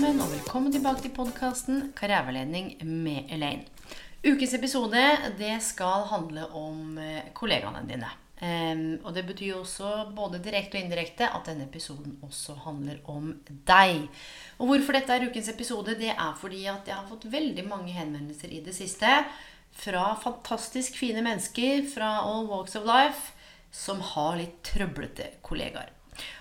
sammen, og velkommen tilbake til podkasten Karriereveiledning med Elaine. Ukens episode det skal handle om eh, kollegaene dine. Og det betyr også både direkte og indirekte at denne episoden også handler om deg. Og hvorfor dette er ukens episode, det er fordi at jeg har fått veldig mange henvendelser i det siste fra fantastisk fine mennesker fra all walks of life som har litt trøblete kollegaer.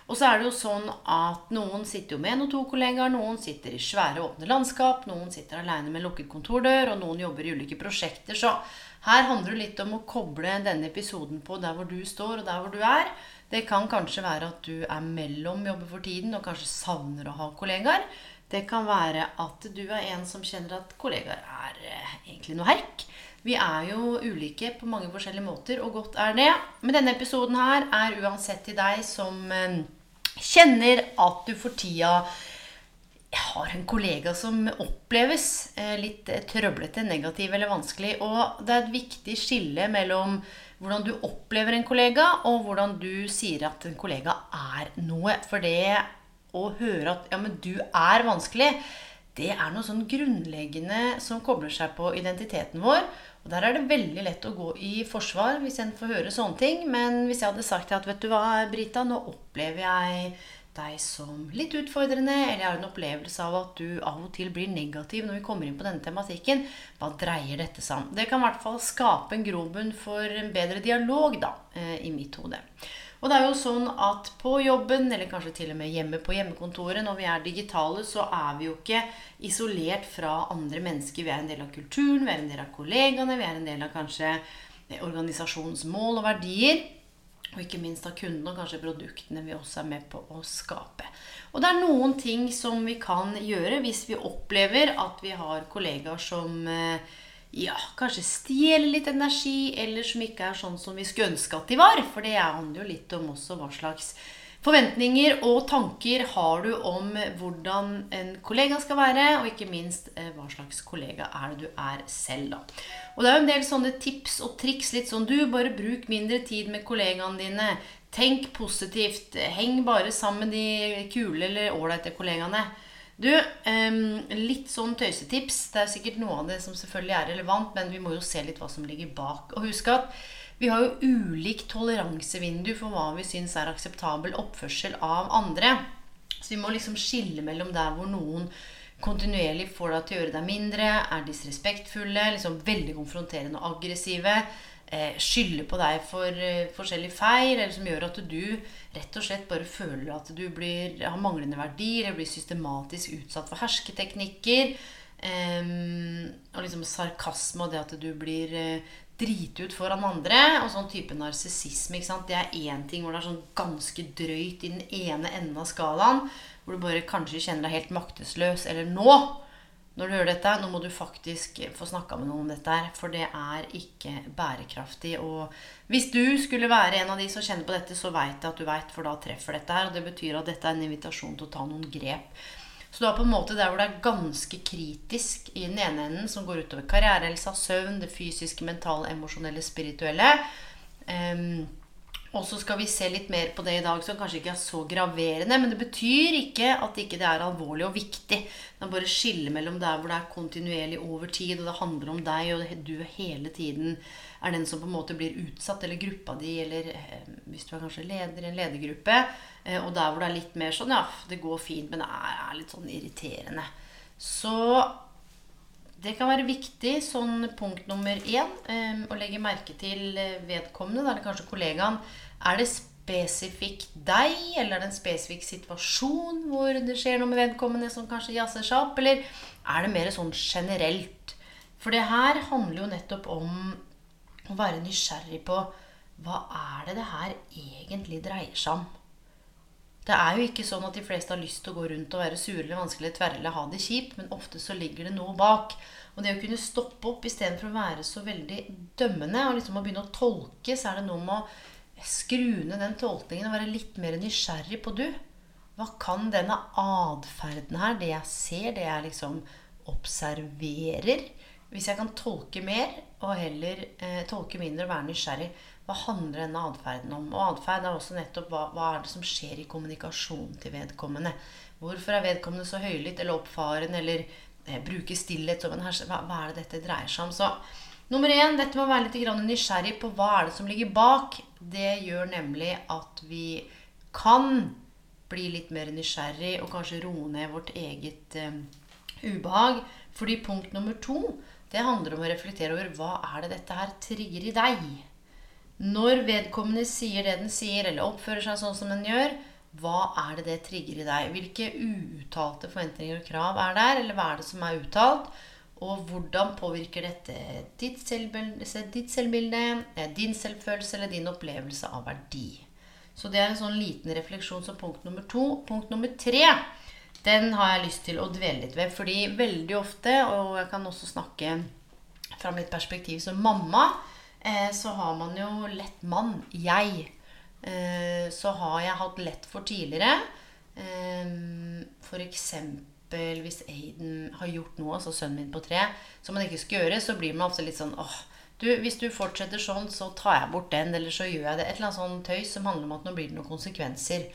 Og så er det jo sånn at noen sitter jo med en og to kollegaer, noen sitter i svære, åpne landskap, noen sitter aleine med lukket kontordør, og noen jobber i ulike prosjekter. Så her handler det litt om å koble denne episoden på der hvor du står, og der hvor du er. Det kan kanskje være at du er mellom jobber for tiden og kanskje savner å ha kollegaer. Det kan være at du er en som kjenner at kollegaer er eh, egentlig noe herk. Vi er jo ulike på mange forskjellige måter, og godt er det. Men denne episoden her er uansett til deg som eh, kjenner at du for tida har en kollega som oppleves eh, litt eh, trøblete, negativ eller vanskelig. Og det er et viktig skille mellom hvordan du opplever en kollega, og hvordan du sier at en kollega er noe. For det å høre at ja, men du er vanskelig, det er noe sånn grunnleggende som kobler seg på identiteten vår. Og der er det veldig lett å gå i forsvar hvis en får høre sånne ting. Men hvis jeg hadde sagt at vet du hva, Brita, nå opplever jeg deg som litt utfordrende, eller jeg har en opplevelse av at du av og til blir negativ når vi kommer inn på denne tematikken, hva dreier dette seg om? Det kan i hvert fall skape en grobunn for en bedre dialog, da, eh, i mitt hode. Og det er jo sånn at på jobben, eller kanskje til og med hjemme på hjemmekontoret, når vi er digitale, så er vi jo ikke isolert fra andre mennesker. Vi er en del av kulturen, vi er en del av kollegaene, vi er en del av kanskje organisasjonens mål og verdier. Og ikke minst av kundene og kanskje produktene vi også er med på å skape. Og det er noen ting som vi kan gjøre hvis vi opplever at vi har kollegaer som eh, ja, kanskje stjeler litt energi, eller som ikke er sånn som vi skulle ønske at de var. For det handler jo litt om også hva slags forventninger og tanker har du om hvordan en kollega skal være, og ikke minst eh, hva slags kollega er det du er selv, da. Og det er jo en del sånne tips og triks, litt sånn du, bare bruk mindre tid med kollegaene dine. Tenk positivt. Heng bare sammen med de kule eller ålreite kollegaene. Du, litt sånn tøysetips. Det er sikkert noe av det som selvfølgelig er relevant, men vi må jo se litt hva som ligger bak. Og husk at vi har jo ulik toleransevindu for hva vi syns er akseptabel oppførsel av andre. Så vi må liksom skille mellom der hvor noen kontinuerlig får deg til å gjøre deg mindre, er disrespektfulle, liksom veldig konfronterende og aggressive, skylder på deg for eh, forskjellige feil, eller som gjør at du rett og slett bare føler at du blir, har manglende verdier, eller blir systematisk utsatt for hersketeknikker. Um, og liksom sarkasme og det at du blir uh, driti ut foran andre. Og sånn type narsissisme. Det er én ting hvor det er sånn ganske drøyt i den ene enden av skalaen. Hvor du bare kanskje kjenner deg helt maktesløs. Eller nå, når du hører dette, nå må du faktisk få snakka med noen om dette her. For det er ikke bærekraftig. Og hvis du skulle være en av de som kjenner på dette, så veit jeg at du veit, for da treffer dette her. Og det betyr at dette er en invitasjon til å ta noen grep. Så du har på en måte der hvor det er ganske kritisk i den ene enden, som går utover karrierehelsa, søvn, det fysiske, mentale, emosjonelle, spirituelle. Um, Og så skal vi se litt mer på det i dag, som kanskje ikke er så graverende. Men det betyr ikke at ikke det er alvorlig og viktig. Det er bare skille mellom der hvor det er kontinuerlig over tid, og det handler om deg, og du hele tiden er den som på en måte blir utsatt, eller gruppa di, eller eh, hvis du er kanskje leder i en ledergruppe, eh, og der hvor det er litt mer sånn Ja, det går fint, men det er litt sånn irriterende. Så det kan være viktig, sånn punkt nummer én, eh, å legge merke til eh, vedkommende, eller kanskje kollegaen. Er det spesifikt deg, eller er det en spesifikk situasjon hvor det skjer noe med vedkommende som kanskje jazzer seg opp, eller er det mer sånn generelt? For det her handler jo nettopp om å være nysgjerrig på hva er det det her egentlig dreier seg om? Det er jo ikke sånn at de fleste har lyst til å gå rundt og være sure eller vanskelig tverre eller ha det kjipt, men ofte så ligger det noe bak. Og det å kunne stoppe opp istedenfor å være så veldig dømmende og liksom å begynne å tolke, så er det noe med å skru ned den tolkningen og være litt mer nysgjerrig på du. Hva kan denne atferden her, det jeg ser, det jeg liksom observerer Hvis jeg kan tolke mer og heller eh, tolke mindre og være nysgjerrig, hva handler denne atferden om? Og atferd er også nettopp hva, hva, er det som skjer i kommunikasjonen til vedkommende. Hvorfor er vedkommende så høylytt eller oppfaren eller eh, bruker stillhet som en herse? Hva, hva, er det dette dreier seg om? Så nummer én, dette med å være litt nysgjerrig på hva er det som ligger bak. Det gjør nemlig at vi kan bli litt mer nysgjerrig og kanskje roe ned vårt eget eh, ubehag. Fordi punkt nummer to, det handler om å reflektere over hva er det dette her trigger i deg. Når vedkommende sier det den sier, eller oppfører seg sånn som den gjør, hva er det det trigger i deg? Hvilke uuttalte forventninger og krav er der? Eller hva er det som er uttalt? Og hvordan påvirker dette ditt selvbilde, ditt selvbilde, eh, din selvfølelse eller din opplevelse av verdi? Så det er en sånn liten refleksjon som punkt nummer to. Punkt nummer tre den har jeg lyst til å dvele litt ved. Fordi veldig ofte, og jeg kan også snakke fra mitt perspektiv som mamma, så har man jo lett mann. Jeg. Eh, så har jeg hatt lett for tidligere. Eh, F.eks. hvis Aiden har gjort noe, altså sønnen min på tre, som man ikke skal gjøre, så blir man ofte litt sånn åh, du, hvis du fortsetter sånn, så tar jeg bort den, eller så gjør jeg det. Et eller annet sånn tøys som handler om at nå blir det noen konsekvenser.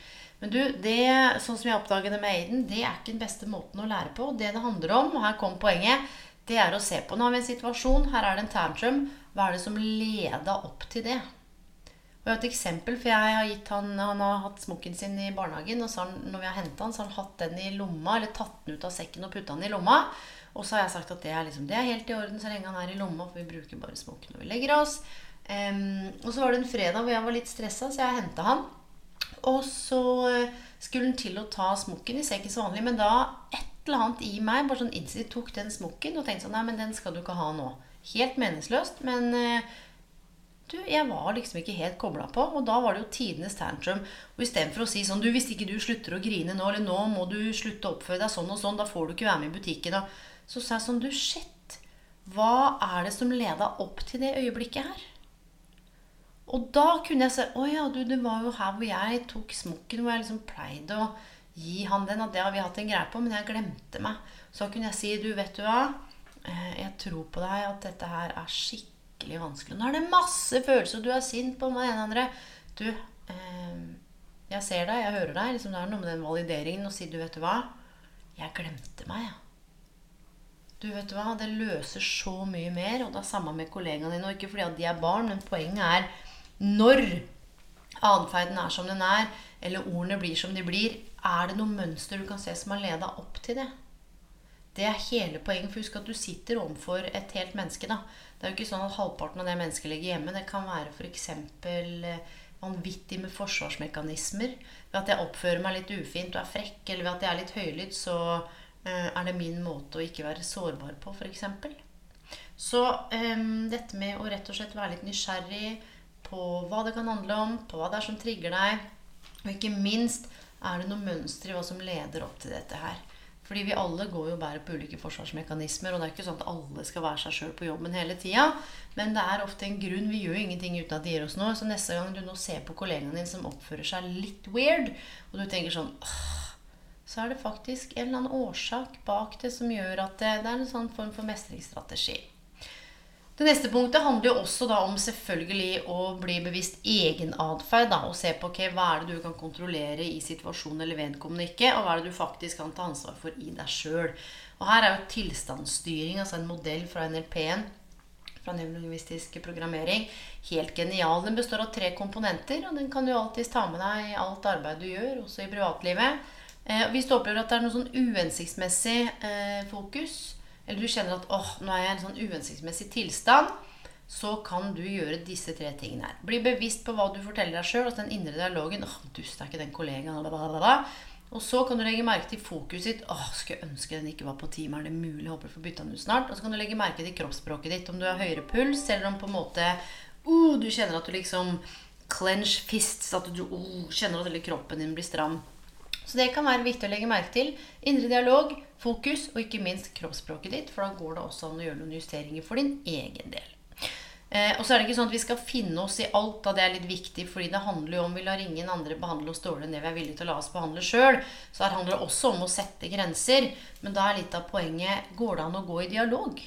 Men du, det, sånn som jeg oppdaget det med Aiden, det er ikke den beste måten å lære på. Det det handler om, og her kom poenget, det er å se på. Nå har vi en situasjon, her er det en tantrum. Hva er det som leda opp til det? Og jeg har et eksempel, for jeg har gitt han, han har hatt smokken sin i barnehagen. Og så han, når vi har henta han, så har han hatt den i lomma, eller tatt den ut av sekken og putta den i lomma. Og så har jeg sagt at det er, liksom, det er helt i orden så lenge han er i lomma, for vi bruker bare smokken når vi legger oss. Um, og så var det en fredag hvor jeg var litt stressa, så jeg henta han. Og så eh, skulle han til å ta smokken i sekken som vanlig, men da et eller annet i meg bare sånn innsikt tok den smokken og tenkte sånn Nei, men den skal du ikke ha nå. Helt meningsløst. Men eh, du, jeg var liksom ikke helt kobla på. Og da var det jo tidenes tantrum. Og istedenfor å si sånn Du, hvis ikke du slutter å grine nå, eller nå må du slutte å oppføre deg sånn og sånn, da får du ikke være med i butikken. Og så sa jeg sånn Du, shit. Hva er det som leda opp til det øyeblikket her? Og da kunne jeg se Å ja, du, det var jo her hvor jeg tok smokken, hvor jeg liksom pleide å gi han den. At det har vi hatt en greie på, men jeg glemte meg. Så kunne jeg si Du, vet du hva? Jeg tror på deg at dette her er skikkelig vanskelig. Nå er det masse følelser, du er sint på meg, ene andre. Du, eh, jeg ser deg, jeg hører deg. Liksom, det er noe med den valideringen å si du, vet du hva, jeg glemte meg. Ja. Du, vet du hva, det løser så mye mer. Og det er samme med kollegaene dine. Og ikke fordi at de er barn, men poenget er når atferden er som den er, eller ordene blir som de blir, er det noe mønster du kan se som har leda opp til det. Det er hele poenget. For husk at du sitter overfor et helt menneske. da. Det er jo ikke sånn at halvparten av det mennesket ligger hjemme. Det kan være f.eks. Eh, vanvittig med forsvarsmekanismer. Ved at jeg oppfører meg litt ufint og er frekk, eller ved at jeg er litt høylytt, så eh, er det min måte å ikke være sårbar på, f.eks. Så um, dette med å rett og slett være litt nysgjerrig på hva det kan handle om, på hva det er som trigger deg, og ikke minst er det noe mønster i hva som leder opp til dette her. Fordi vi alle går jo bare på ulike forsvarsmekanismer. Og det er ikke sånn at alle skal være seg sjøl på jobben hele tida. Men det er ofte en grunn. Vi gjør jo ingenting uten at de gir oss noe. Så neste gang du nå ser på kollegaen din som oppfører seg litt weird, og du tenker sånn så er det faktisk en eller annen årsak bak det som gjør at det, det er en sånn form for mestringsstrategi. Det neste punktet handler jo også da om selvfølgelig å bli bevisst egenatferd. Og se på okay, hva er det du kan kontrollere i situasjonen eller vedkommende ikke. Og hva er det du faktisk kan ta ansvar for i deg sjøl. Og her er jo tilstandsstyring, altså en modell fra NLP-en, fra nevrolingvistisk programmering, helt genial. Den består av tre komponenter, og den kan du alltids ta med deg i alt arbeid du gjør, også i privatlivet. Eh, hvis du opplever at det er noe sånn uhensiktsmessig eh, fokus, eller du kjenner at åh, nå er jeg i en sånn uhensiktsmessig tilstand, så kan du gjøre disse tre tingene her. Bli bevisst på hva du forteller deg sjøl, altså den indre dialogen. åh, dust, er ikke den kollegaen, blablabla. Og så kan du legge merke til fokuset ditt. åh, skulle ønske den ikke var på time. Er det mulig? Håper du får bytta den ut snart. Og så kan du legge merke til kroppsspråket ditt. Om du har høyere puls, eller om på en måte uh, du kjenner at du liksom clench fists. At du uh, kjenner at hele kroppen din blir stram. Så det kan være viktig å legge merke til. Indre dialog, fokus og ikke minst kroppsspråket ditt. For da går det også an å gjøre noen justeringer for din egen del. Eh, og så er det ikke sånn at vi skal finne oss i alt. Da det er litt viktig, fordi det handler jo om vi lar ingen andre behandle oss dårligere enn det vi er villige til å la oss behandle sjøl. Så her handler det også om å sette grenser. Men da er litt av poenget går det an å gå i dialog?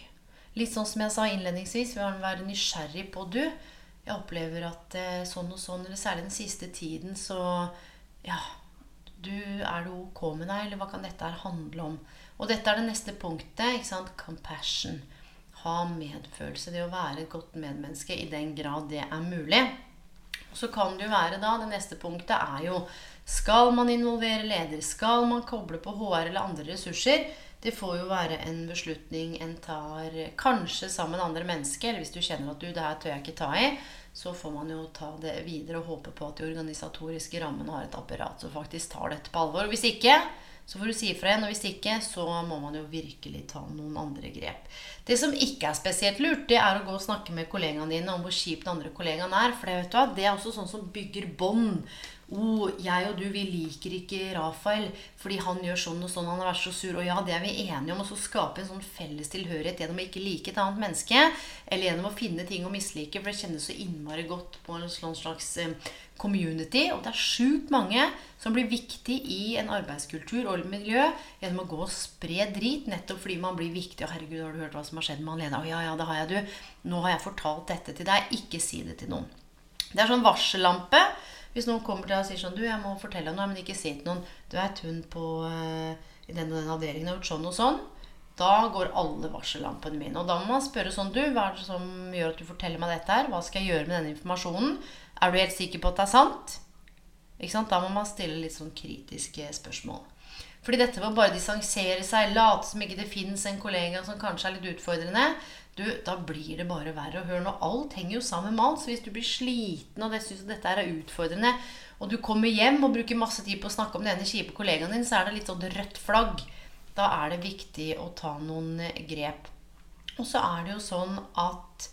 Litt sånn som jeg sa innledningsvis, vi må være nysgjerrig på du. Jeg opplever at eh, sånn og sånn, eller særlig den siste tiden, så ja, du, er det ok med deg, eller hva kan dette her handle om? Og dette er det neste punktet. ikke sant? Compassion. Ha medfølelse. Det å være et godt medmenneske i den grad det er mulig. Så kan det jo være da Det neste punktet er jo Skal man involvere leder? Skal man koble på HR eller andre ressurser? Det får jo være en beslutning en tar kanskje sammen med andre mennesker. Eller hvis du kjenner at du, det her tør jeg ikke ta i så får man jo ta det videre og håpe på at de organisatoriske rammene har et apparat som faktisk tar dette på alvor. Og hvis ikke, så får du si ifra igjen. Og hvis ikke, så må man jo virkelig ta noen andre grep. Det som ikke er spesielt lurt, det er å gå og snakke med kollegaene dine om hvor kjip den andre kollegaen er. For det, vet du det er også sånn som bygger bånd oh, jeg og du, vi liker ikke Rafael fordi han gjør sånn og sånn, han har vært så sur. Og ja, det er vi enige om. Og så skape en sånn felles tilhørighet gjennom å ikke like et annet menneske. Eller gjennom å finne ting å mislike, for det kjennes så innmari godt på en sånn slags eh, community. Og det er sjukt mange som blir viktig i en arbeidskultur og miljø gjennom å gå og spre drit nettopp fordi man blir viktig. Og herregud, har du hørt hva som har skjedd med han Lena? Å ja, ja, det har jeg, du. Nå har jeg fortalt dette til deg. Ikke si det til noen. Det er sånn varsellampe hvis noen kommer til deg og sier sånn Du, jeg må fortelle noe, men ikke si til noen Du vet hun på uh, i den og den avdelingen har gjort sånn og sånn. Da går alle varsellampene mine. Og da må man spørre sånn Du, hva er det som gjør at du forteller meg dette her? Hva skal jeg gjøre med denne informasjonen? Er du helt sikker på at det er sant? Ikke sant? Da må man stille litt sånn kritiske spørsmål. Fordi dette med å bare distansere seg, late som ikke det fins en kollega som kanskje er litt utfordrende, du, da blir det bare verre. Og hør nå, alt henger jo sammen med alt. Så hvis du blir sliten og det syns dette er utfordrende, og du kommer hjem og bruker masse tid på å snakke om den ene kjipe kollegaen din, så er det litt sånn rødt flagg. Da er det viktig å ta noen grep. Og så er det jo sånn at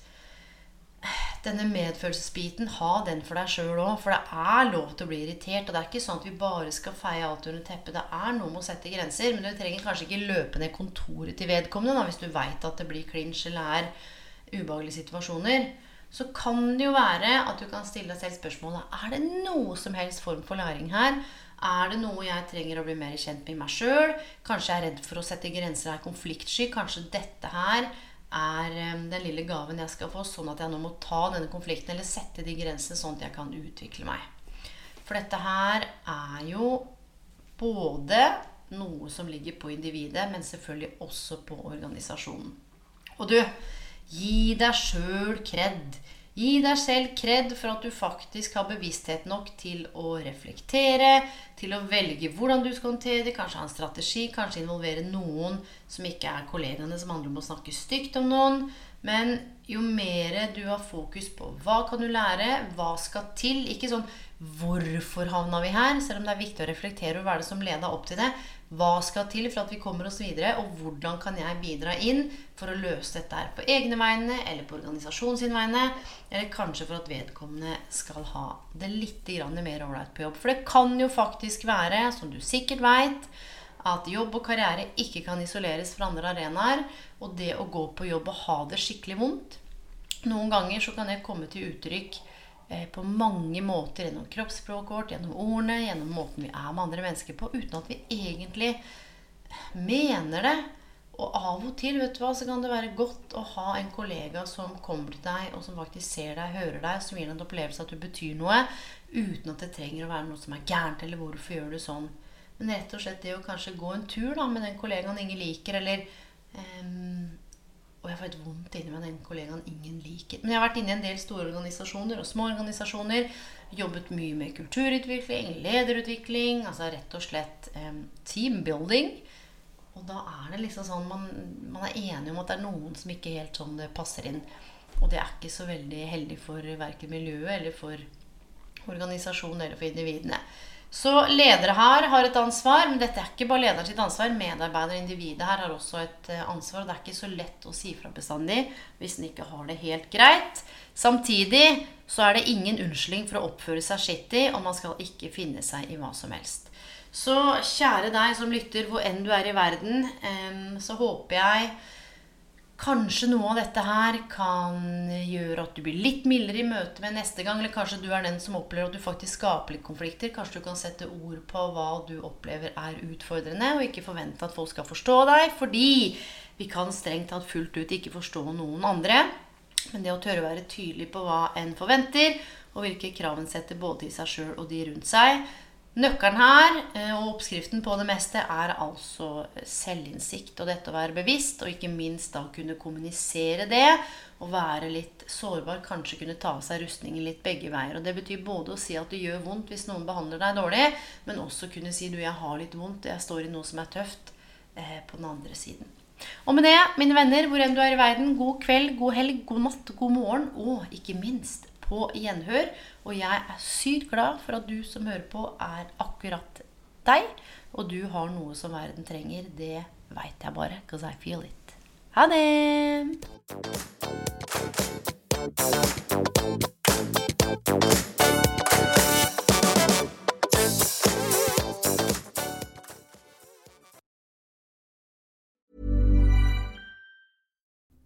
denne medfølelsesbiten, ha den for deg sjøl òg. For det er lov til å bli irritert. Og det er ikke sånn at vi bare skal feie alt under teppet. Det er noe med å sette grenser. Men du trenger kanskje ikke løpe ned kontoret til vedkommende da, hvis du veit at det blir clinch eller er ubehagelige situasjoner. Så kan det jo være at du kan stille deg selv spørsmålet er det noe som helst form for læring her. Er det noe jeg trenger å bli mer kjent med meg sjøl? Kanskje jeg er redd for å sette grenser, er konfliktsky. Kanskje dette her er den lille gaven jeg skal få, sånn at jeg nå må ta denne konflikten eller sette de grensene sånn at jeg kan utvikle meg. For dette her er jo både noe som ligger på individet, men selvfølgelig også på organisasjonen. Og du, gi deg sjøl kred. Gi deg selv kred for at du faktisk har bevissthet nok til å reflektere, til å velge hvordan du skal håndtere det, kanskje ha en strategi, kanskje involvere noen som ikke er kollegaene, som handler om å snakke stygt om noen. Men jo mer du har fokus på hva kan du lære, hva skal til Ikke sånn 'hvorfor havna vi her?' Selv om det er viktig å reflektere over hva er det som leda opp til det. Hva skal til for at vi kommer oss videre, og hvordan kan jeg bidra inn for å løse dette her på egne vegne, eller på organisasjonen vegne, eller kanskje for at vedkommende skal ha det litt mer ålreit på jobb. For det kan jo faktisk være, som du sikkert veit, at jobb og karriere ikke kan isoleres fra andre arenaer. Og det å gå på jobb og ha det skikkelig vondt Noen ganger så kan det komme til uttrykk på mange måter gjennom kroppsspråket vårt, gjennom ordene, gjennom måten vi er med andre mennesker på, uten at vi egentlig mener det. Og av og til vet du hva, så kan det være godt å ha en kollega som kommer til deg, og som faktisk ser deg, hører deg, som gir deg en opplevelse at du betyr noe, uten at det trenger å være noe som er gærent, eller hvorfor gjør du sånn. Men rett og slett det å kanskje gå en tur da, med den kollegaen ingen liker, eller um, Og jeg får et vondt inni meg den kollegaen ingen liker. Men jeg har vært inne i en del store organisasjoner og små organisasjoner. Jobbet mye med kulturutvikling, lederutvikling, altså rett og slett um, teambuilding. Og da er det liksom sånn man, man, er enig om at det er noen som ikke helt sånn det passer inn. Og det er ikke så veldig heldig for verken miljøet eller for organisasjonen eller for individene. Så ledere her har et ansvar, men dette er ikke bare lederen sitt ansvar. Medarbeider og individet her har også et eh, ansvar. Og det er ikke så lett å si fra bestandig hvis en ikke har det helt greit. Samtidig så er det ingen unnskyldning for å oppføre seg skittig, og man skal ikke finne seg i hva som helst. Så kjære deg som lytter, hvor enn du er i verden, så håper jeg kanskje noe av dette her kan gjøre at du blir litt mildere i møte med neste gang. Eller kanskje du er den som opplever at du faktisk skaper litt konflikter. Kanskje du kan sette ord på hva du opplever er utfordrende, og ikke forvente at folk skal forstå deg. Fordi vi kan strengt tatt fullt ut ikke forstå noen andre. Men det å tørre å være tydelig på hva en forventer, og hvilke krav en setter både til seg sjøl og de rundt seg, Nøkkelen her, eh, og oppskriften på det meste, er altså selvinnsikt. Og dette å være bevisst, og ikke minst da kunne kommunisere det. Og være litt sårbar, kanskje kunne ta av seg rustningen litt begge veier. Og det betyr både å si at det gjør vondt hvis noen behandler deg dårlig, men også kunne si du, jeg har litt vondt, jeg står i noe som er tøft, eh, på den andre siden. Og med det, mine venner, hvor enn du er i verden, god kveld, god helg, god natt, god morgen, og ikke minst på gjenhør. Og jeg er sykt glad for at du som hører på, er akkurat deg. Og du har noe som verden trenger. Det veit jeg bare. Because I feel it. Ha det!